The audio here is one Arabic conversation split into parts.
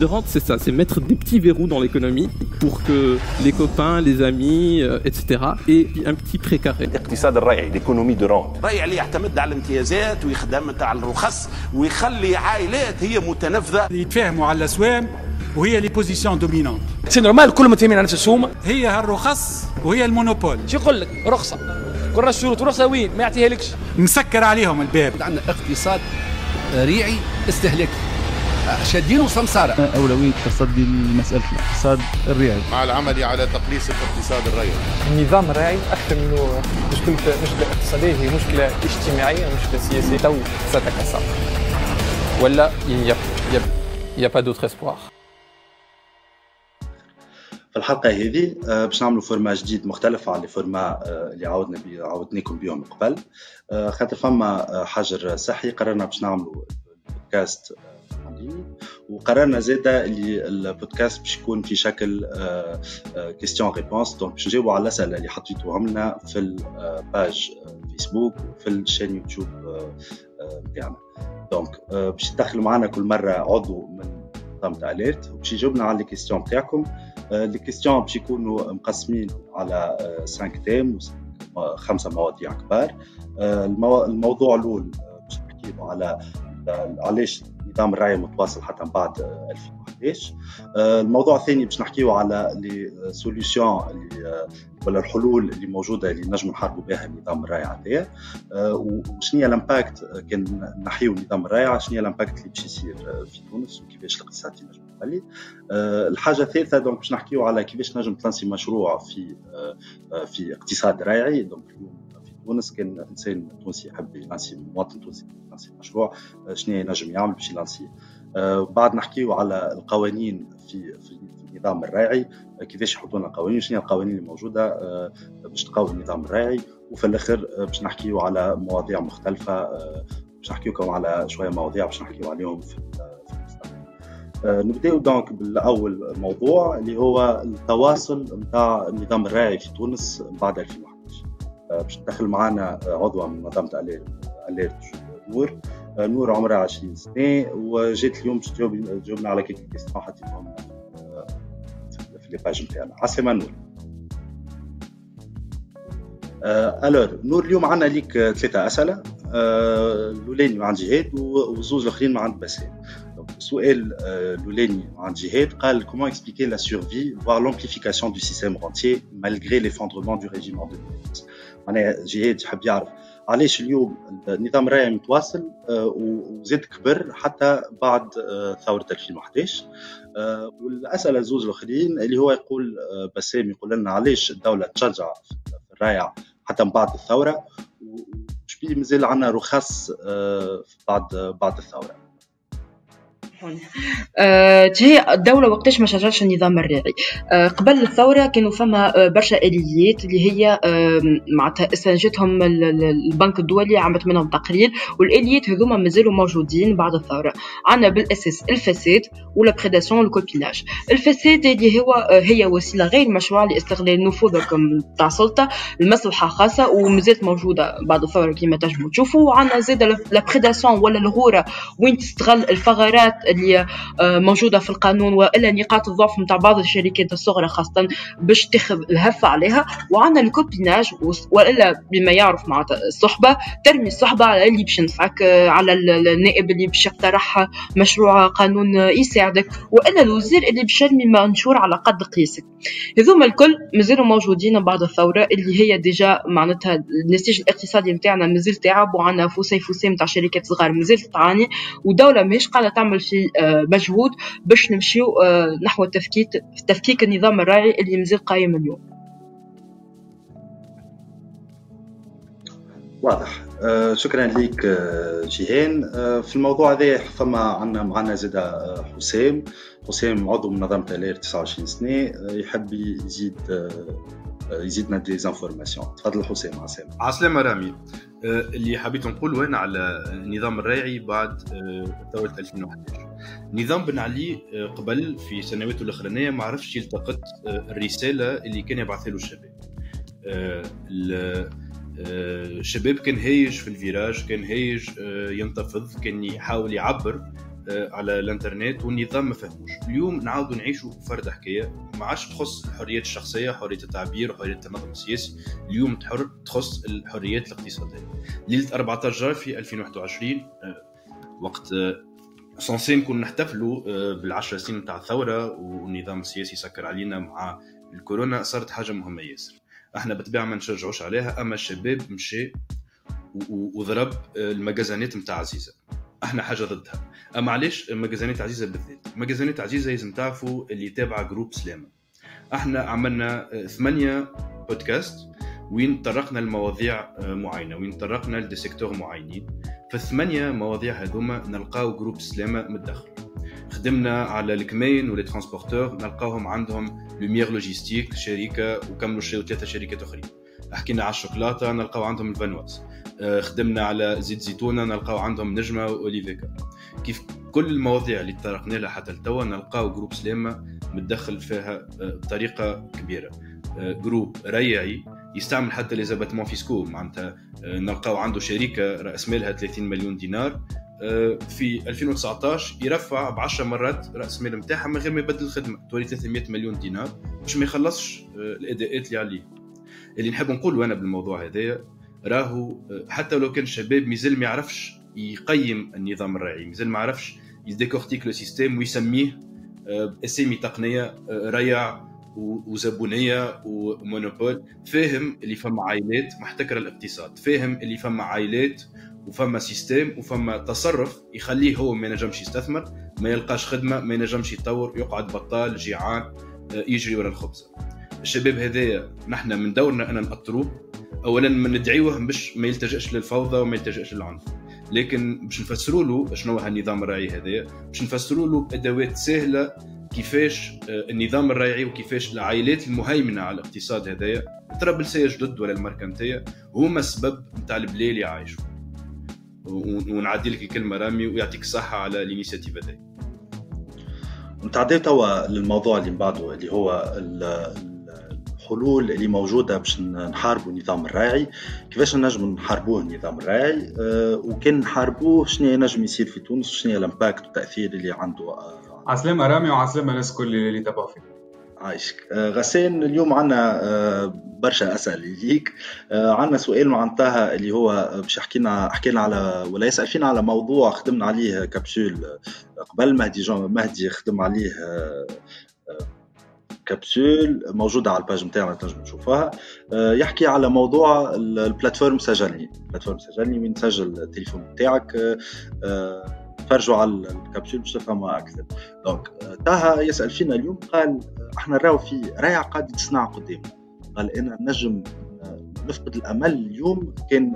De rente, c'est ça, c'est mettre des petits verrous dans l'économie pour que les copains, les amis, euh, etc. aient un petit pré carré. الاقتصاد الريعي l'économie de rente الريع اللي يعتمد على الامتيازات ويخدم على الرخص ويخلي عائلات هي متنفذة. يتفاهموا على الأسوام وهي les positions dominantes c'est normal كلهم متفاهمين على نفس السومه هي هالرخص وهي ال monopole. شو يقول لك؟ رخصة. كل الشروط رخصه وين ما يعطيها لكش. مسكر عليهم الباب. عندنا اقتصاد ريعي استهلاكي. شادين وسمسارة. أولوية تصدي لمسألة الاقتصاد الريعي. مع العمل على تقليص الاقتصاد الريعي النظام الريعي أكثر منه مشكلة مشكلة اقتصادية هي مشكلة اجتماعية ومشكلة سياسية. تو ستتكسر. ولا il n'y a pas الحلقة هذه باش نعملوا format جديد مختلف على ال format اللي عودنا بي عودناكم بيهم قبل. خاطر فما حجر صحي قررنا باش نعملوا البودكاست وقررنا زادا اللي البودكاست باش يكون في شكل questions-réponses donc باش نجاوبوا على الأسئلة اللي حطيتوهم لنا في ال page Facebook وفي ال chaîne YouTube نتاعنا donc باش تدخلوا معنا كل مرة عضو من منظمه Alert وباش يجاوبنا على ال questions نتاعكم les questions باش يكونوا مقسمين على 5 thèmes خمسة مواضيع كبار. الموضوع الأول باش نحكيو على علاش النظام الريعي متواصل حتى من بعد 2011 الموضوع الثاني باش نحكيو على les solutions اللي ولا الحلول اللي موجودة اللي نجموا نحاربوا بها النظام الريعي هذايا. وشنو هي ال impact كان نحيو النظام الريعي شنو هي ال impact اللي باش يصير في تونس وكيفاش الاقتصاد ينجم يولي الحاجة الثالثة donc باش نحكيو على كيفاش نجم ت lancer مشروع في في اقتصاد ريعي donc اليوم تونس كان إنسان تونسي يحب ي lancer مواطن تونسي ي lancer مشروع. شنو ينجم يعمل باش ي lancer. بعد نحكيو على القوانين في في النظام الريعي كيفاش يحطوا لنا قوانين شنو القوانين اللي موجوده باش تقوي النظام الريعي وفي الآخر باش نحكيو على مواضيع مختلفة باش نحكيوكم على شوية مواضيع باش نحكيو عليهم في نبداو donc بالأول موضوع اللي هو التواصل نتاع النظام الريعي في تونس بعد 2011 باش ندخل معنا عضوة من منظمة Alert نور نور عمرها 20 سنة وجات اليوم باش تجاوبنا على كيك كيستيون حطيتهم في les pages نتاعنا عسلامة نور alors نور اليوم عندنا ليك ثلاثة أسئلة. الأولاني مع جهاد وزوج الآخرين مع عند بسام السؤال الأولاني عند جهاد قال comment expliquer la survie voire l'amplification du système rentier malgré l'effondrement du régime en 2011 معناها جهاد يحب يعرف علاش اليوم النظام الراعي متواصل وزاد كبر حتى بعد ثورة 2011 والأسئلة الزوج الآخرين اللي هو يقول بسام يقول لنا علاش الدولة تشجع في الرايع حتى من بعد الثورة وش بيه مازال عندنا رخص بعد بعد أه هي الدولة وقتاش ما شجعش النظام الريعي أه قبل الثورة كانوا فما برشا آليات اللي هي أه معناتها استنتجتهم البنك الدولي عملت منهم تقرير والآليات هذوما مازالوا موجودين بعد الثورة. عندنا بالأساس الفساد و la prédation و ال copinage الفساد اللي هو هي وسيلة غير مشروعة لاستغلال نفوذكم تاع السلطة لمصلحة خاصة ومازالت موجودة بعد الثورة كما تنجموا تشوفوا. وعندنا زاد la prédation ولا الغورة وين تستغل الثغرات اللي موجودة في القانون وإلا نقاط الضعف نتاع بعض الشركات الصغرى خاصة باش تاخذ الهفة عليها. وعندنا ال copinage وإلا بما يعرف مع الصحبة ترمي الصحبة على اللي باش ينفعك على النائب اللي باش يقترح مشروع قانون يساعدك. وإلا الوزير اللي باش يرمي منشور على قد قياسك. هذوما الكل مازالوا موجودين بعد الثورة اللي هي déjà معناتها النسيج الاقتصادي نتاعنا مازال تعب وعندنا فوسي فوسي نتاع شركات صغار مازال تعاني ودولة ماهيش قاعدة تعمل في مجهود باش نمشيو نحو تفكيك تفكيك النظام الراعي اللي مازال قايم اليوم. واضح. آه شكرا لك آه جيهان. آه في الموضوع هذا فما عندنا معنا زاد حسام. حسام عضو من منظمه الير 29 سنة. يحب يزيد يزيدنا دي زانفورماسيون. تفضل حسام عسلامة. عسلامة رامي. اللي حبيت نقول وين على النظام الراعي بعد ثورة 2011 نظام بن علي قبل في سنواته الأخرانية ما عرفش يلتقط الرسالة اللي كان يبعثها له الشباب. الشباب كان هايج في الفيراج كان هايج ينتفض كان يحاول يعبر. على الانترنت والنظام ما فهموش. اليوم نعاودوا نعيشوا فرد حكاية ما عادش تخص الحريات الشخصية حرية التعبير وحريه التنظم السياسي. اليوم تحر تخص الحريات الاقتصادية. ليلة 14 في 2021 وقت censé نكون نحتفلوا بالعشر سنين نتاع الثورة والنظام السياسي سكر علينا مع الكورونا صارت حاجة مهمة ياسر. إحنا بالطبيعه ما نشجعوش عليها أما الشباب مشى وضرب ال magasins ات نتاع عزيزة. إحنا حاجة ضدها. أما علاش magasins ات عزيزه بالذات مجازانات عزيزه لازم تعرفوا اللي تابعه groupe سلامه أحنا عملنا ثمانية بودكاست وين طرقنا لمواضيع معينة وين طرقنا ل des secteurs معينين. في الثمانية مواضيع هذوما نلقاو groupe سلامه متدخل خدمنا على الكميون و les transporteurs نلقاهم عندهم لوميير logistique شركة وكملوا شريوا ثلاثة شركات أخرين. حكينا على الشوكولاتة نلقاو عندهم الفانواز خدمنا على زيت زيتونة نلقاو عندهم نجمة وأوليفيكا. كيف كل المواضيع اللي تطرقنا لها حتى لتوا نلقاو groupe سلامه متدخل فيها بطريقة كبيرة. groupe ريعي يستعمل حتى les abattements fiscaux معناتها نلقاو عنده شركة رأس مالها 30 مليون دينار في 2019 يرفع ب 10 مرات رأس المال نتاعها من غير ما يبدل الخدمة. تولي 300 مليون دينار باش ما يخلصش الأداءات اللي عليه. اللي نحب نقول أنا بالموضوع هذايا راهو حتى لو كان الشباب مازال ما يعرفش يقيم النظام الريعي مازال ما يعرفش يديكورتيكي le système ويسميه أسامي تقنية ريع وزبونية ومونوبول فاهم اللي فما عائلات محتكرة الاقتصاد فاهم اللي فما عائلات وفما سيستيم وفما تصرف يخليه هو ما ينجمش يستثمر ما يلقاش خدمة ما ينجمش يطور يقعد بطال جيعان يجري ورا الخبز. الشباب هذايا نحن من دورنا أن نأطروه. اولا من ندعيوه باش ما يلتجئش للفوضى وما يلتجئش للعنف. لكن باش نفسروا له شنو النظام الرعي هذايا باش نفسروا له بأدوات سهلة كيفاش النظام الريعي وكيفاش العائلات المهيمنة على الاقتصاد هذايا طرابلسيه جدد ولا الماركه هما السبب نتاع البلاد اللي عايشو. ونعدي لك الكلمة رامي ويعطيك الصحة على ال initiative هذايا نتعدي توا للموضوع اللي من بعده اللي هو الحلول اللي موجودة باش نحاربوا النظام الريعي. كيفاش نجم نحاربوه النظام الريعي؟ أه وكان نحاربوه شنو ينجم يصير في تونس؟ وشنو ال impact والتأثير اللي عنده؟ أه عسلامة رامي وعسلامة الناس كل اللي تابعوا فيك عايشك. أه غسان اليوم عندنا أه برشا أسئلة ليك. عندنا سؤال معناتها اللي هو باش حكينا حكينا على ولا يسال فينا على موضوع خدمنا عليه كابسول قبل مهدي جون مهدي خدم عليه كابسول موجودة على ال page نتاعنا تنجم تشوفوها. يحكي على موضوع ال plateforme سجلني. ال plateforme سجلني وين تسجل التليفون نتاعك تفرجوا على الكابسول باش تفهموا أكثر. donc تاها يسأل فينا اليوم قال إحنا راهو في ريع قاعد يتصنع قدام. قال أنا نجم نفقد الأمل اليوم. كان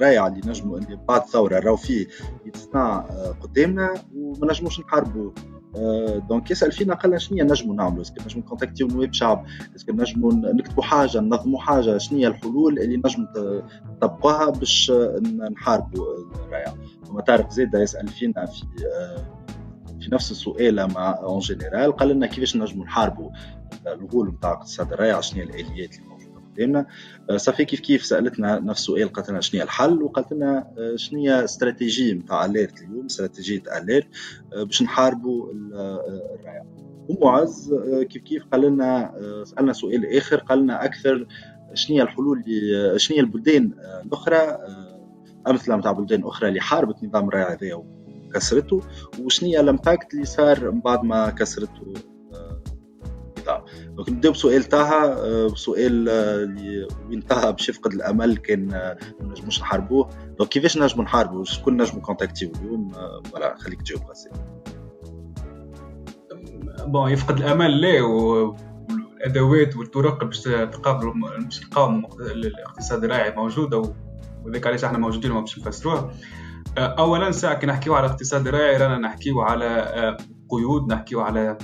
ريع اللي نجموا اللي بعد ثورة راهو فيه يتصنع قدامنا وما نجموش نحاربوا. donc يسال فينا قال شنو نجموا نعملوا est-ce que نجموا نcontactيو نواب شعب est-ce que نجموا نكتبوا حاجة ننظموا حاجة شنو هي الحلول اللي نجموا نطبقوها باش نحاربوا الريع وما طارق زيد يسال فينا في في نفس السؤال مع en général قال لنا كيفاش نجموا نحاربوا الغول نتاع اقتصاد الريع شنو الاليات اللي قدامنا صافي كيف كيف سألتنا نفس السؤال قالت لنا شنو الحل وقالت لنا شنو هي استراتيجية نتاع Alert اليوم استراتيجية Alert باش نحاربوا الريع ومعز كيف كيف قال لنا سألنا سؤال آخر قال لنا أكثر شنو الحلول اللي شنو البلدان الأخرى أمثلة نتاع بلدان أخرى اللي حاربت نظام الريع هذايا وكسرته وشنو هي ال impact اللي صار من بعد ما كسرته. نبداو بسؤال تاها بسؤال اللي وين تاها باش يفقد الأمل كان ما نجموش نحاربوه. donc كيفاش نجمو نحاربوا شكون نجمو contactيو اليوم؟ voilà خليك تجاوب غسان bon يفقد الأمل لا والادوات والطرق باش تقابلوا باش تقاوموا الاقتصاد الريعي موجودة وذاك علاش إحنا موجودين باش نفسروها. اولا ساعة كي نحكيو على الاقتصاد الريعي رانا نحكيو على قيود نحكيو على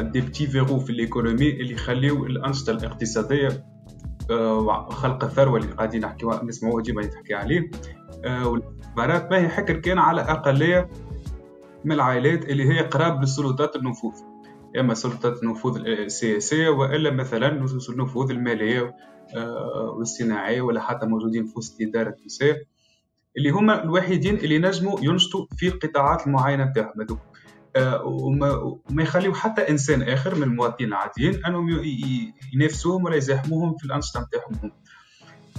des petits verrous في ال économie اللي يخليو الأنشطة الاقتصادية خلق الثروه اللي قاعدين نحكيو نسمعوها ديما تحكي عليه. والاستثمارات ما هي حكر كان على اقليه من العائلات اللي هي قراب للسلطات النفوذ. إما سلطة النفوذ السياسية وإلا مثلا النفوذ المالية آه، والصناعية ولا حتى موجودين في وسط الاداره التونسيه اللي هما الوحيدين اللي نجموا ينشطوا في القطاعات المعينة بتاعهم. هذوك آه، وما يخليو حتى إنسان آخر من المواطنين العاديين أنهم ينافسوهم ولا يزاحموهم في الأنشطة نتاعهم.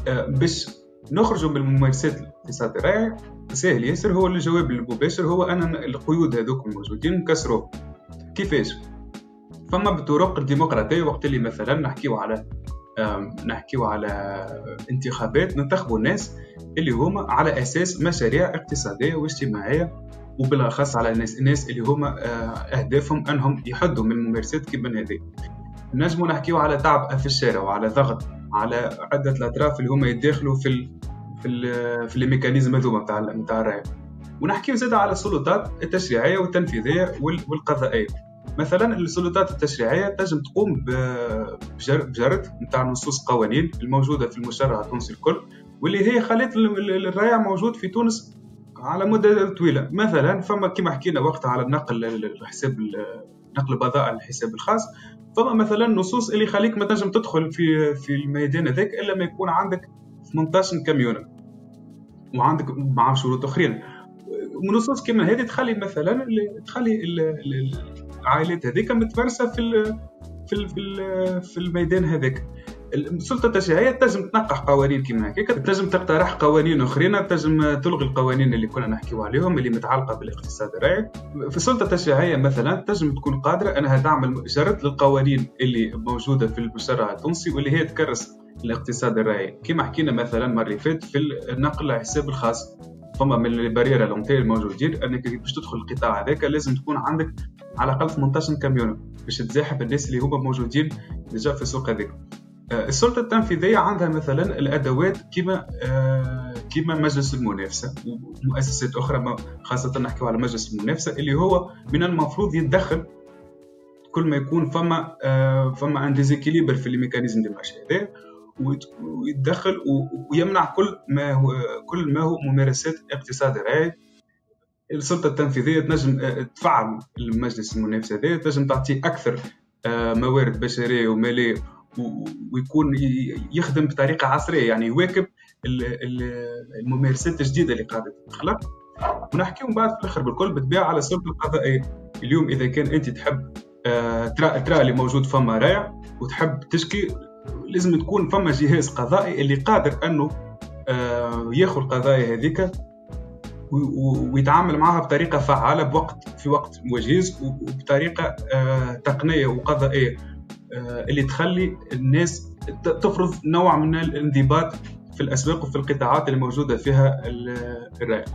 آه، باش نخرجوا من الممارسات الاقتصاد الرائع سهل ياسر هو الجواب المباشر هو أن القيود هذوك الموجودين نكسروه كيفاش؟ فما بطرق الديمقراطيه وقت اللي مثلا نحكيو على نحكيو على انتخابات ننتخبوا الناس اللي هما على أساس مشاريع اقتصادية واجتماعية وبالاخص على الناس الناس اللي هما آه، أهدافهم أنهم يحدوا من الممارسات كيما هذه نجموا نحكيو على تعب في الشارع وعلى ضغط على عدة الأطراف اللي هما يتداخلوا في ال في ال في الميكانيزم هذوما نتاع نتاع الرعايه ونحكيو زاد على السلطات التشريعية والتنفيذية والقضائية. مثلا السلطات التشريعية تنجم تقوم بجرد نتاع نصوص قوانين الموجودة في المشرع التونسي الكل واللي هي خلت الرائع موجود في تونس على مدة طويلة. مثلا فما كما حكينا وقتها على النقل الحساب نقل البضائع للحساب الخاص فما مثلا نصوص اللي يخليك ما تنجم تدخل في في الميدان هذاك إلا ما يكون عندك 18 كاميون. وعندك مع شروط أخرين. ونصوص كما هذه تخلي مثلا تخلي العائلات هذيك متفرسة في في في الميدان هذاك. السلطة التشريعيه تنجم تنقح قوانين كما هكاك تنجم تقترح قوانين أخرين تنجم تلغي القوانين اللي كنا نحكيو عليهم اللي متعلقة بالاقتصاد الرائع في السلطة التشريعيه مثلا تنجم تكون قادرة أنها تعمل جرد للقوانين اللي موجودة في المشرع التونسي واللي هي تكرس الاقتصاد الريعي كما حكينا مثلا مره فات في النقل على حساب الخاص فما من ال barrières à l'entrée الموجودين أنك باش تدخل القطاع هذاك لازم تكون عندك على الأقل 18 كاميون باش تزاحم الناس اللي هما موجودين déjà في السوق هذاك. آه، السلطة التنفيذية عندها مثلا الأدوات كما آه، كما مجلس المنافسة ومؤسسات أخرى خاصة نحكي على مجلس المنافسة اللي هو من المفروض يتدخل كل ما يكون فما آه، فما un déséquilibre في ال mécanisme du marché هذا ويتدخل ويمنع كل ما هو كل ما هو ممارسات اقتصاد ريعي. السلطة التنفيذية تنجم تفعل المجلس المنافسة هذا تنجم تعطي أكثر موارد بشرية ومالية ويكون يخدم بطريقة عصرية. يعني يواكب الممارسات الجديدة اللي قاعدة تخلق ونحكيو من بعد في الآخر بالكل بالطبيعه على السلطه القضائيه اليوم إذا كان أنت تحب آه، ترى ترى اللي موجود فما رائع وتحب تشكي لازم تكون فما جهاز قضائي اللي قادر أنه آه، ياخذ القضايا هذيك ويتعامل معها بطريقة فعالة بوقت في وقت وجيز وبطريقة آه، تقنية وقضائية. اللي تخلي الناس تفرض نوع من الانضباط في الأسواق وفي القطاعات اللي موجودة فيها الرأي.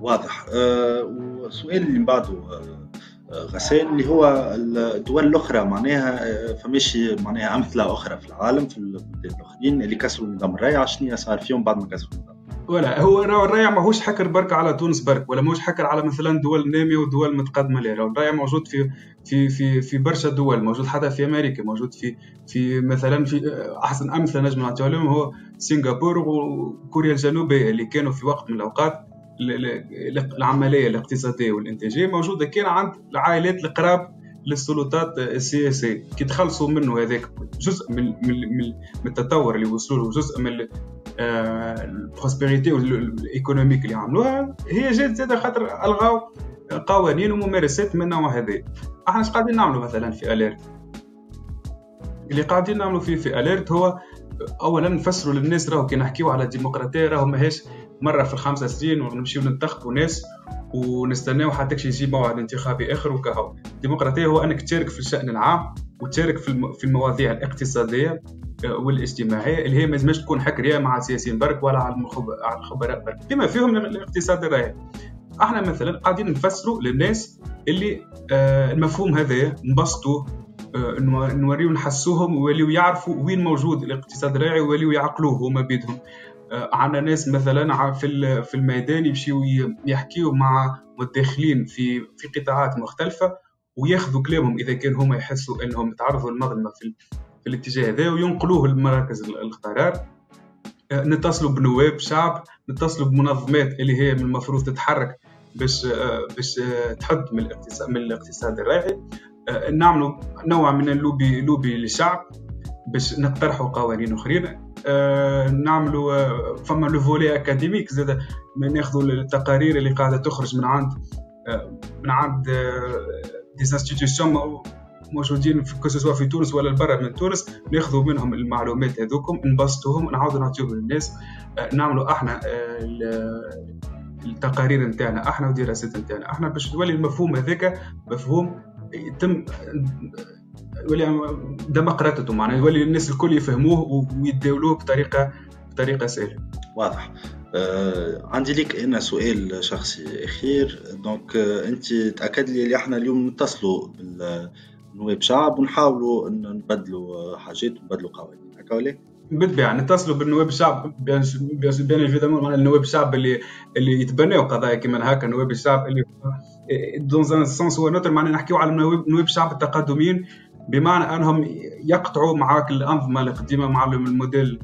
واضح. أه والسؤال اللي من بعده أه غسان اللي هو الدول الأخرى معناها فماش معناها أمثلة أخرى في العالم في البلدان الآخرين اللي كسروا النظام الرائع شنو صار فيهم بعد ما كسروا النظام ولا هو الرايع ماهوش حكر برك على تونس برك ولا ماهوش حكر على مثلا دول ناميه ودول متقدمة لا الرايع موجود في في في في برشا دول موجود حتى في أمريكا موجود في في مثلا في أحسن أمثلة نجم نعطيها لهم هو سنغافورة وكوريا الجنوبية اللي كانوا في وقت من الأوقات العملية الاقتصادية والإنتاجية موجودة. كان عند العائلات القراب للسلطات السياسية كي تخلصوا منه هذاك جزء من من التطور اللي وصلوا له جزء من ال prospérité و ال économique اللي عملوها هي جات زاد خاطر ألغاو قوانين وممارسات من النوع هذا. أحنا اش قاعدين نعملوا مثلا في أليرت؟ اللي قاعدين نعملوا فيه في أليرت هو اولا نفسروا للناس راهو كي نحكيو على الديمقراطية راهو ماهيش مرة في الخمسة سنين ونمشيو ننتخبوا ناس ونستناو حتى يجي موعد انتخابي آخر وكهو. الديمقراطية هو أنك تشارك في الشأن العام وتشارك في المواضيع الاقتصادية آه، والاجتماعية اللي هي ما لازمش تكون حكرية مع السياسيين برك ولا على الخبراء برك. بما فيهم الاقتصاد الراهي إحنا مثلا قاعدين نفسروا للناس اللي آه، المفهوم هذا نبسطوه آه، نوريو نحسوهم ويوليو يعرفوا وين موجود الاقتصاد الراعي ويوليو يعقلوه هما بيدهم. عندنا ناس مثلا في في الميدان يمشيو يحكيو مع متداخلين في في قطاعات مختلفة. وياخذوا كلامهم إذا كان هما يحسوا إنهم تعرضوا للمظلمة في, في الاتجاه هذا وينقلوه لمراكز القرار. آه، نتصلوا بنواب شعب نتصلوا بمنظمات اللي هي من المفروض تتحرك باش آه، باش آه، تحد من الاقتصاد من الاقتصاد الريعي. نعملوا نوع من ال lobby، lobby للشعب باش نقترحوا قوانين أخرين. نعملوا فما le volet académique زاد ناخذوا التقارير اللي قاعدة تخرج من عند من عند des institutions موجودين que في تونس ولا برا من تونس ناخذوا منهم المعلومات هذوكم نبسطوهم نعاودوا نعطيهم للناس. نعملوا إحنا التقارير نتاعنا إحنا والدراسات نتاعنا. إحنا باش تولي المفهوم هذاك مفهوم يتم يولي ديمقراطيته معناها يولي الناس الكل يفهموه ويتداولوه بطريقه بطريقة سهلة. واضح. آه عندي لك أنا سؤال شخصي أخير دونك آه أنت تأكد لي اللي إحنا اليوم نتصلوا بالنواب شعب ونحاولوا نبدلوا حاجات ونبدلوا قوانين هكا ولا؟ بالطبيعة نتصلوا بالنواب الشعب bien bien évidemment معناها النواب الشعب اللي اللي يتبناو قضايا كيما هكا نواب الشعب اللي dans un sens ou autre معناها نحكيو على نواب الشعب التقدميين بمعنى أنهم يقطعوا معاك الانظمه القديمه مع ال modèle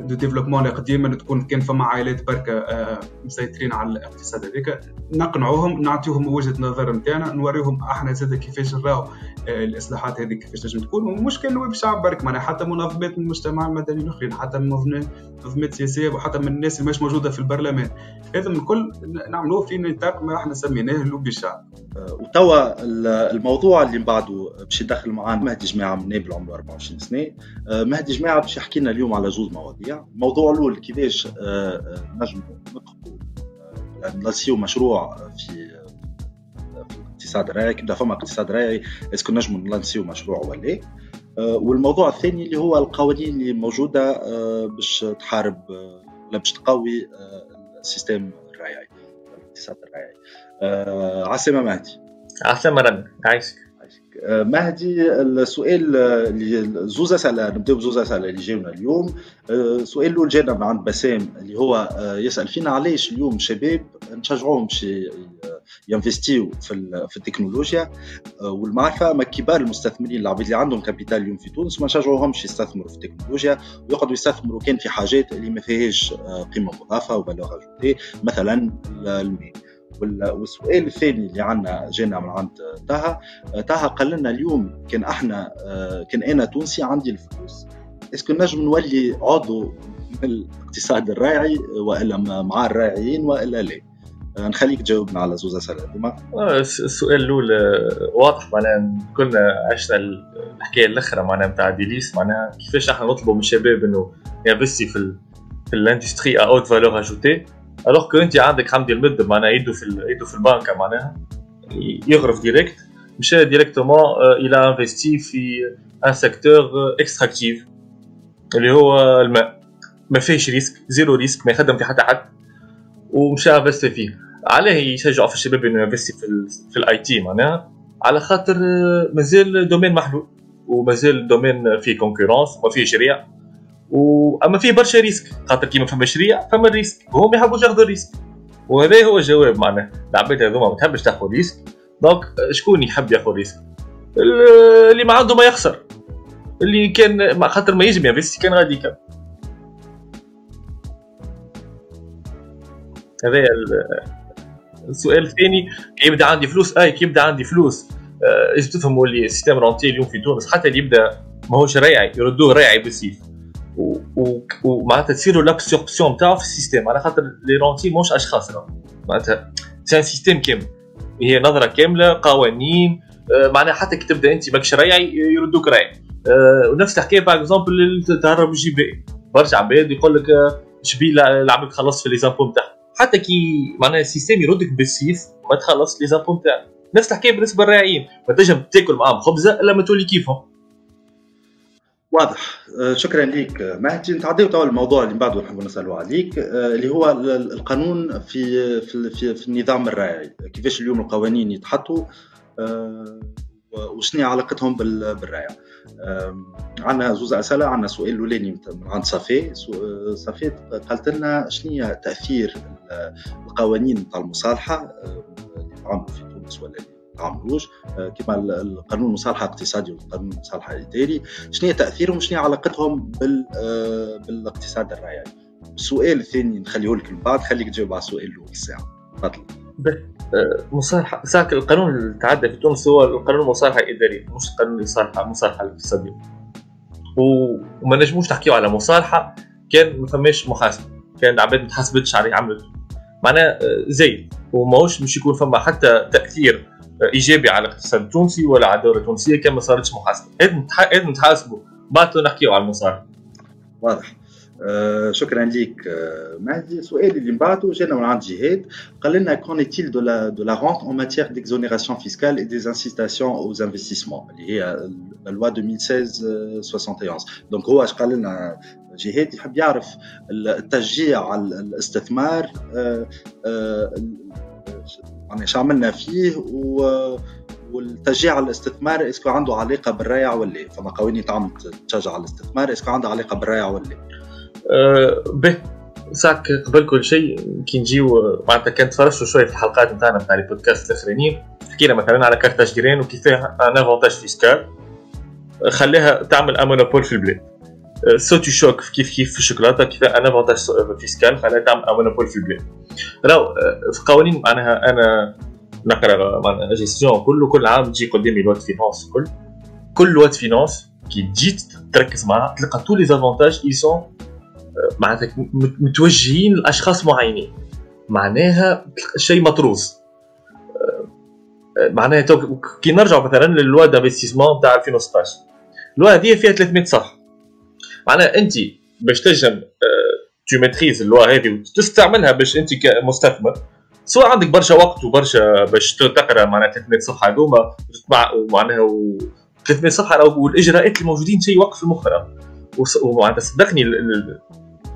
de développement القديمه تكون كان فما عائلات بركة آه، مسيطرين على الاقتصاد هذاك نقنعوهم نعطيهم وجهة نظر نتاعنا نوريهم أحنا زاد كيفاش نراو آه، الإصلاحات هذه كيفاش تنجم تكون. ومش كان نواب الشعب برك معناها حتى منظمات من المجتمع المدني الأخرين حتى منظمات سياسية وحتى من الناس اللي مش موجودة في البرلمان. هذا من الكل نعملوه في نطاق ما إحنا سميناه لوبي الشعب آه، وتوا الموضوع اللي من بعده باش يدخل معنا مهدي جماعة من نابل عمره 24 سنة. مهدي جماعة باش يحكي لنا اليوم على جوز مواضيع الموضوع الأول كيفاش نجموا نقفوا نلسيو مشروع في الاقتصاد الريعي كيبدا فما اقتصاد ريعي est-ce que نجموا نlanciو مشروع ولا آه، والموضوع الثاني اللي هو القوانين اللي موجودة آه، باش تحارب آه، ولا باش تقوي ال système الريعي الاقتصاد الريعي عسلامه مهدي. عسلامه ربي عايشك. مهدي السؤال اللي زوز اسئله نبداو بزوز اسئله اللي جاونا اليوم. السؤال الأول جانا من عند بسام اللي هو يسأل فينا علاش اليوم شباب نشجعوهم باش يinvestiو في في التكنولوجيا. والمعرفة ما كبار المستثمرين العباد اللي عندهم capital اليوم في تونس ما نشجعوهمش يستثمروا في التكنولوجيا. ويقعدوا يستثمروا كان في حاجات اللي ما فيهاش قيمة مضافة و valeur مثلا الماء والسؤال الثاني اللي عندنا جانا من عند طه طه قال لنا اليوم كان إحنا كان أنا تونسي عندي الفلوس. est-ce que نجم نولي عضو من الاقتصاد الراعي والا مع الراعيين والا لا؟ نخليك تجاوبنا على زوز اسئله هذوما السؤال الأول واضح معناها كنا عشنا الحكاية الأخرى معناها نتاع ديليس معناها كيفاش إحنا نطلبوا من الشباب إنه ينفستي في في الإندستري ا اوت فالور اجوتي الوغ كو أنت عندك حمدي المد معناها يدو في يدو في البنكه معناها. يغرف ديريكت مشى ديريكتومون إلى انفستي في un secteur extractif اللي هو الماء. ما فيهش risque zéro risque ما يخدم في حتى حد. ومشى investi فيه. علاه يشجعوا في الشباب إنه يinvesti في ال في ال IT معناها. على خاطر مازال domaine محلول. ومازال domaine فيه concurrence وما فيهش ريع. و... أما فيه برشا risque خاطر كيما فماش ريع فما ال risque وهم ما يحبوش ياخذوا ال risque. وهذا هو الجواب معناه العباد هذوما ما تحبش تاخذ risque. donc شكون يحب ياخذ risque؟ اللي ما عنده ما يخسر. اللي كان خاطر ما يجم يinvesti كان غادي يكمل هذا السؤال الثاني. كي يبدأ عندي فلوس؟ اي كي يبدأ عندي فلوس. إيش تفهموا اللي ال système rentier اليوم في تونس حتى اللي يبدأ ماهوش ريعي يردوه ريعي بالسيف. ومعناتها تصيروا l'absorption نتاعو في ال système. على خاطر les rentiers موش أشخاص معناتها سي ان كامل. هي نظرة كاملة قوانين معناها حتى كي تبدأ أنت ماكش رايعي يردوك رايع ونفس الحكاية باغ اكزومبل تهرب بي برشا عباد يقول لك شبي العباد خلص في لي زامبو نتاعها حتى كي معناها السيستم يردك بالسيف ما تخلص لي زامبو نتاعك نفس الحكاية بالنسبة للراعيين. ما تنجم تاكل معاهم خبزة إلا ما تولي كيفهم. واضح. شكرا لك مهدي. نتعداو توا الموضوع اللي من بعده نحب نسألوا عليك اللي هو القانون في في في, النظام الراعي كيفاش اليوم القوانين يتحطوا وشنو علاقتهم بالراعي عندنا زوز أسئلة عندنا سؤال الأولاني عند صفي. صفي قالت لنا شنو تأثير القوانين تاع المصالحة اللي في تونس ولا اللي تعملوش كما القانون المصالحة الاقتصادي والقانون المصالحة الإداري شنو هي تأثيرهم شنو هي علاقتهم بال بالاقتصاد الريعي السؤال الثاني نخليه لك من بعد خليك تجاوب على السؤال الأول الساعة تفضل. مصالحة ساعة القانون اللي تعدى في تونس هو القانون المصالحة الإدارية مش القانون المصالحة المصالحة الاقتصادية. وما نجموش نحكيو على مصالحة كان ما فماش محاسبة كان العباد ما تحاسبتش على عملت معناها زي وماهوش مش يكون فما حتى تأثير إيجابي على الاقتصاد التونسي ولا على الدولة التونسية كان ما صارتش محاسبه لازم نتحاسبوا بعد نحكيو على المصالح واضح. آه شكرا لك آه مهدي. السؤال اللي من بعده جانا من عند جهاد. قال لنا كون est-il de la de la rente en matière d'exonération fiscale et des incitations aux investissements اللي هي loi 2016 71 دونك هو اش قال لنا جهاد؟ يحب يعرف التشجيع على الاستثمار آه آه يعني عملنا فيه و والتشجيع على الاستثمار est-ce que عنده علاقة بالريع ولا فما قوانين تعمل تشجع على الاستثمار est-ce que عنده علاقة بالريع ولا أه به ساعك قبل كل شيء كي نجيو معناتها كان تفرجتوا شوية في الحلقات نتاعنا نتاع البودكاست الأخرانيين. حكينا مثلا على Carthage Grains وكيف un avantage fiscal خليها تعمل un monopole في البلاد. Sotuchoc كيف كيف في الشوكولاته كيف un avantage fiscal خليها تعمل un monopole في البلاد راهو في قوانين معناها أنا نقرأ معناها جيستيون كله كل عام تجي قدامي لوات فينانس كل كل لوات فينانس كي تجي تركز معها تلقى تو لي زافونتاج اي سون معناتها متوجهين لأشخاص معينين. معناها شيء مطروز معناها كي نرجع مثلا للوا دانفستيسمون تاع 2016 اللوا هذه فيها 300 صفحة. معناها انت باش تنجم تو maîtriser la loi هذه وتستعملها باش انت كمستثمر سواء عندك برشا وقت وبرشا باش تقرأ معناها 300 صفحه هذوما ومعناها و 300 صفحه والإجراءات الموجودين شيء يوقف المخ ومعناتها صدقني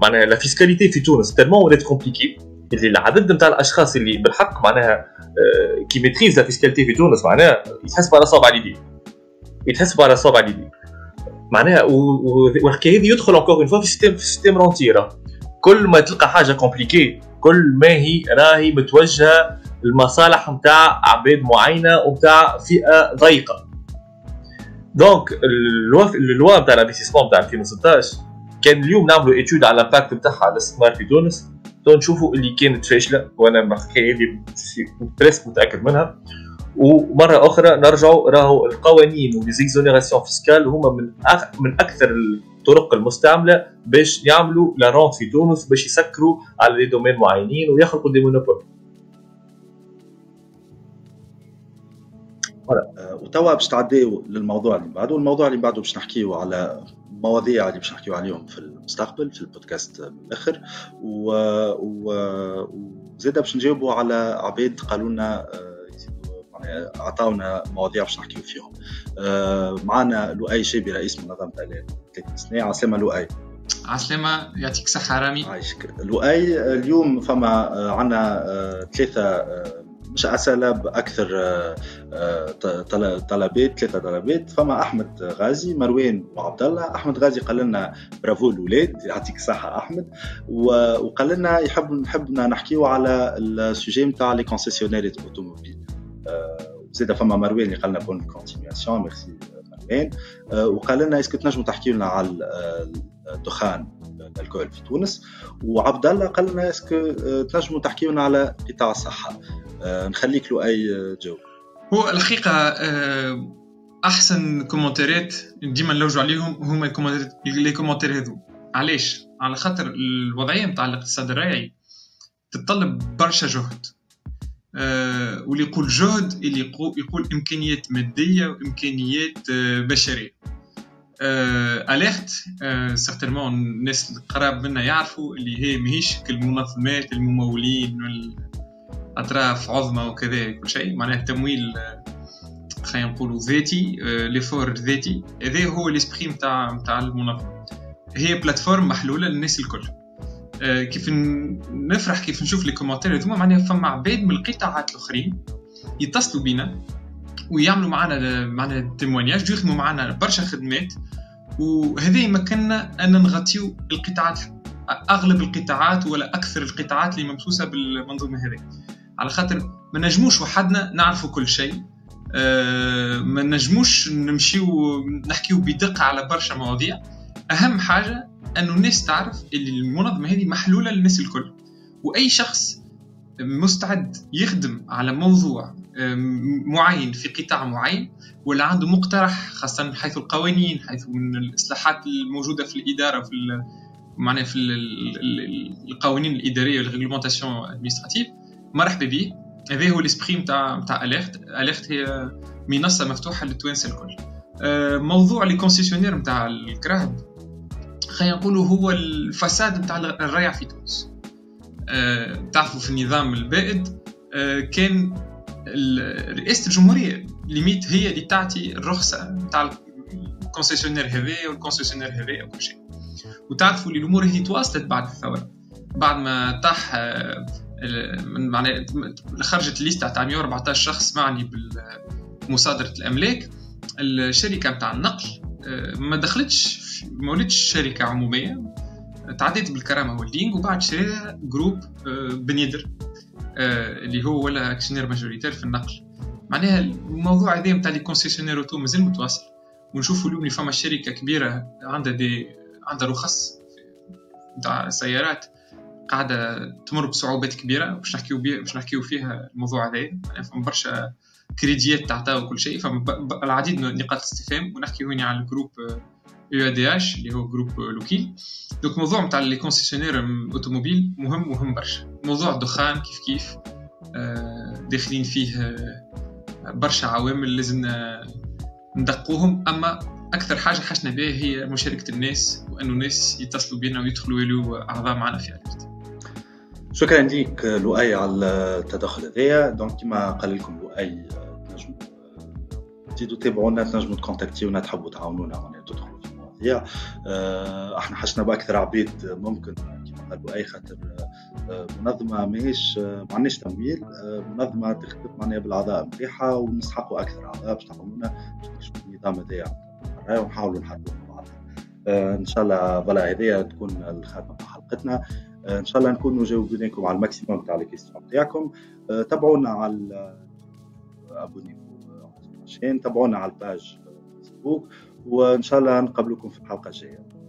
معناها la fiscalité في تونس tellement ولات compliquée اللي العدد نتاع الأشخاص اللي بالحق معناها كي maîtriser la fiscalité في تونس معناها يتحسب على صابع اليدين يتحسب على صابع اليدين معناها والحكايه هذه يدخل encore une fois في système في système rentier كل ما تلقى حاجة compliquée كل ما هي راهي متوجهة المصالح نتاع عباد معينة ونتاع فئة ضيقة. donc la loi la loi نتاع ال investissement نتاع 2016 كان اليوم نعملوا étude على ال impact نتاعها على الاستثمار في تونس. تو نشوفوا اللي كانت فاشلة وأنا الحكاية هذه presque متأكد منها. ومره أخرى نرجعوا راهو القوانين و les exonérations fiscales هما من أخ من أكثر الطرق المستعملة باش يعملوا la rente في تونس باش يسكروا على les domaines معينين ويخلقوا des monopoles وتوا باش تعديو للموضوع اللي بعده والموضوع اللي بعده باش نحكيو على مواضيع اللي باش نحكيو عليهم في المستقبل في البودكاست بالاخر و... و... وزيد باش نجاوبوا على عباد قالوا لنا عطاونا مواضيع باش نحكيو فيهم. معنا لؤي شيبي رئيس منظمة ثلاث سنين عسلامه لؤي. عسلامة يعطيك صحة رامي. عايشك لؤي اليوم فما عنا ثلاثة مش أسئلة بأكثر طلبات ثلاثة طلبات. فما أحمد غازي مروان وعبد الله أحمد غازي قال لنا برافو الاولاد يعطيك الصحه أحمد. وقال لنا يحب نحبنا نحكيو على ال sujet نتاع les concessionnaires automobiles. زيد فما مروان اللي قال لنا bonne continuation merci مروان وقال لنا est-ce que تنجموا تحكيو لنا على الدخان الكحول في تونس؟ وعبد الله قال لنا est-ce que تنجموا تحكيو لنا على قطاع الصحه نخليك له أي جواب. هو الحقيقة أحسن commentaires ديما نلوجوا عليهم هما les commentaires هذو. علاش؟ على خاطر الوضعية نتاع الاقتصاد الريعي تتطلب برشا جهد. واللي يقول جهد اللي يقول امكانيات مادية وإمكانيات بشرية. أه Alert أه certainement الناس القراب منا يعرفوا اللي هي ماهيش كالمنظمات الممولين اطراف عظمى وكذا كل شيء. معناه تمويل خلينا نقولوا ذاتي ليفور ذاتي. هذا هو l'esprit نتاع نتاع المنظمة. هي plateforme محلولة للناس الكل. كيف نفرح كيف نشوف les commentaires هذوما معناها فما عباد من القطاعات الأخرين يتصلوا بينا ويعملوا معنا معنا témoignage ويخدموا معنا برشا خدمات. وهذا يمكننا أن نغطيو القطاعات أغلب القطاعات ولا أكثر القطاعات اللي ممسوسة بالمنظومة هذه. على خاطر ما نجموش وحدنا نعرفوا كل شيء. أه ما نجموش نمشيو نحكيو بدقة على برشا مواضيع. أهم حاجة أنه الناس تعرف اللي المنظمة هذه محلولة للناس الكل. وأي شخص مستعد يخدم على موضوع معين في قطاع معين ولا عنده مقترح خاصة من حيث القوانين حيث من الإصلاحات الموجودة في الإدارة في معناها في القوانين الإدارية وال réglementation administrative مرحبا به هذا هو l'esprit نتاع نتاع Alert Alert هي منصة مفتوحة للتوانسة الكل. أه، موضوع les concessionnaires نتاع الكراهب خلينا نقولوا هو الفساد نتاع الريع في تونس. أه، تعرفوا في النظام البائد أه، كان رئاسه الجمهورية limite هي اللي تعطي الرخصة نتاع ال concessionnaire هذا وال concessionnaire هذا وكل شيء. وتعرفوا اللي الأمور هي تواصلت بعد الثورة. بعد ما طاح معناها خرجت الليستة تاع 114 شخص معني بمصادرة الأملاك. الشركة نتاع النقل آه، ما دخلتش ما ولدتش شركة عمومية. تعديت بالكرامة Holding وبعد شريها groupe آه، بنيدر آه، اللي هو ولا actionnaire majoritaire في النقل. معناها الموضوع هذا نتاع les concessionnaires auto مازال متواصل. ونشوفوا اليوم فما شركة كبيرة عندها دي عندها رخص نتاع سيارات قاعدة تمر بصعوبات كبيرة. باش نحكيو باش نحكيو فيها الموضوع هذا. يعني فما برشا كريديات تاعها وكل شيء. فما العديد من نقاط الاستفهام ونحكي هنا على ال groupe UADH اللي هو groupe لوكيل. donc الموضوع نتاع les concessionnaires automobiles مهم مهم برشا. موضوع الدخان كيف كيف آه، داخلين فيه آه، برشا عوامل لازم ندقوهم. أما أكثر حاجة حشنا بها هي مشاركة الناس وأنه الناس يتصلوا بنا ويدخلوا يلو أعضاء معنا في اليرت شكرا ليك لؤي على التدخل هذايا. دونك كما قال لكم لؤي تنجموا تزيدوا تابعونا تنجموا تكونتاكتيونا تحبوا تعاونونا. معناها تدخلوا في المواضيع آه، إحنا حشنا باكثر عبيد ممكن كما قال لؤي خاطر آه، منظمة ماهيش ما عندناش تمويل. آه، منظمة تخدم معناها بالاعضاء نتاعها ونسحقوا أكثر اعضاء باش تعاونونا باش النظام هذايا. ونحاولوا نحلوا مع بعض. إن شاء الله voilà هذه تكون الخاتمه حلقتنا. إن شاء الله نكونوا جاوبناكم على ال maximum تاع les questions تاعكم تابعونا على abonnez تابعونا على ال page Facebook. وإن شاء الله نقابلكم في الحلقة الجاية.